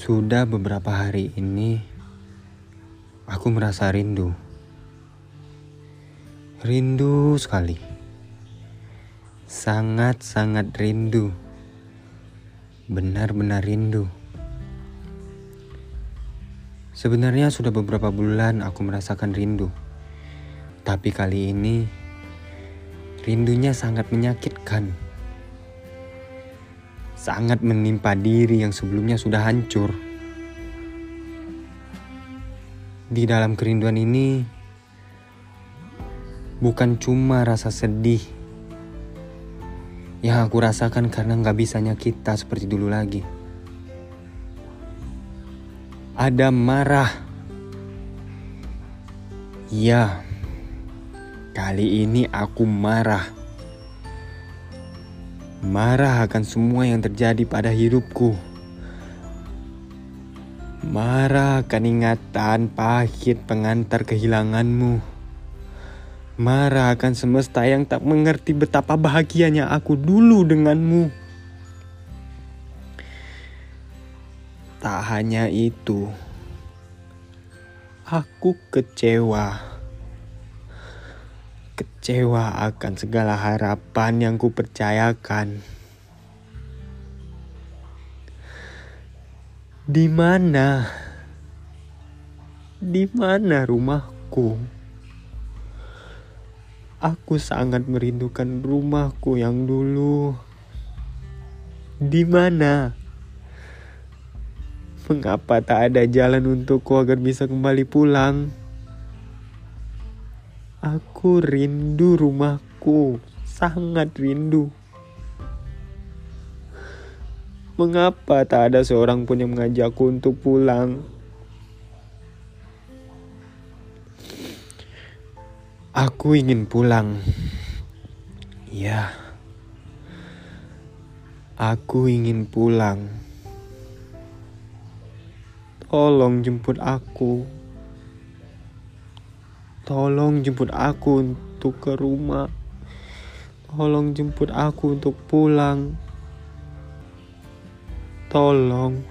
Sudah beberapa hari ini, aku merasa rindu. Rindu sekali. Sangat-sangat rindu. Benar-benar rindu. Sebenarnya sudah beberapa bulan aku merasakan rindu. Tapi kali ini, rindunya sangat menyakitkan. Sangat menimpa diri yang sebelumnya sudah hancur. Di dalam kerinduan ini, bukan cuma rasa sedih yang aku rasakan karena nggak bisanya kita seperti dulu lagi. Ada marah. Ya, kali ini aku marah. Marah akan semua yang terjadi pada hidupku. Marah akan ingatan pahit pengantar kehilanganmu. Marah akan semesta yang tak mengerti betapa bahagianya aku dulu denganmu. Tak hanya itu, aku kecewa. Kecewa akan segala harapan yang kupercayakan. Di mana? Di mana rumahku? Aku sangat merindukan rumahku yang dulu. Di mana? Mengapa tak ada jalan untukku agar bisa kembali pulang? Aku rindu rumahku, sangat rindu. Mengapa tak ada seorang pun yang mengajakku untuk pulang? Aku ingin pulang. Ya. Aku ingin pulang. Tolong jemput aku. Tolong jemput aku untuk ke rumah. Tolong jemput aku untuk pulang. Tolong.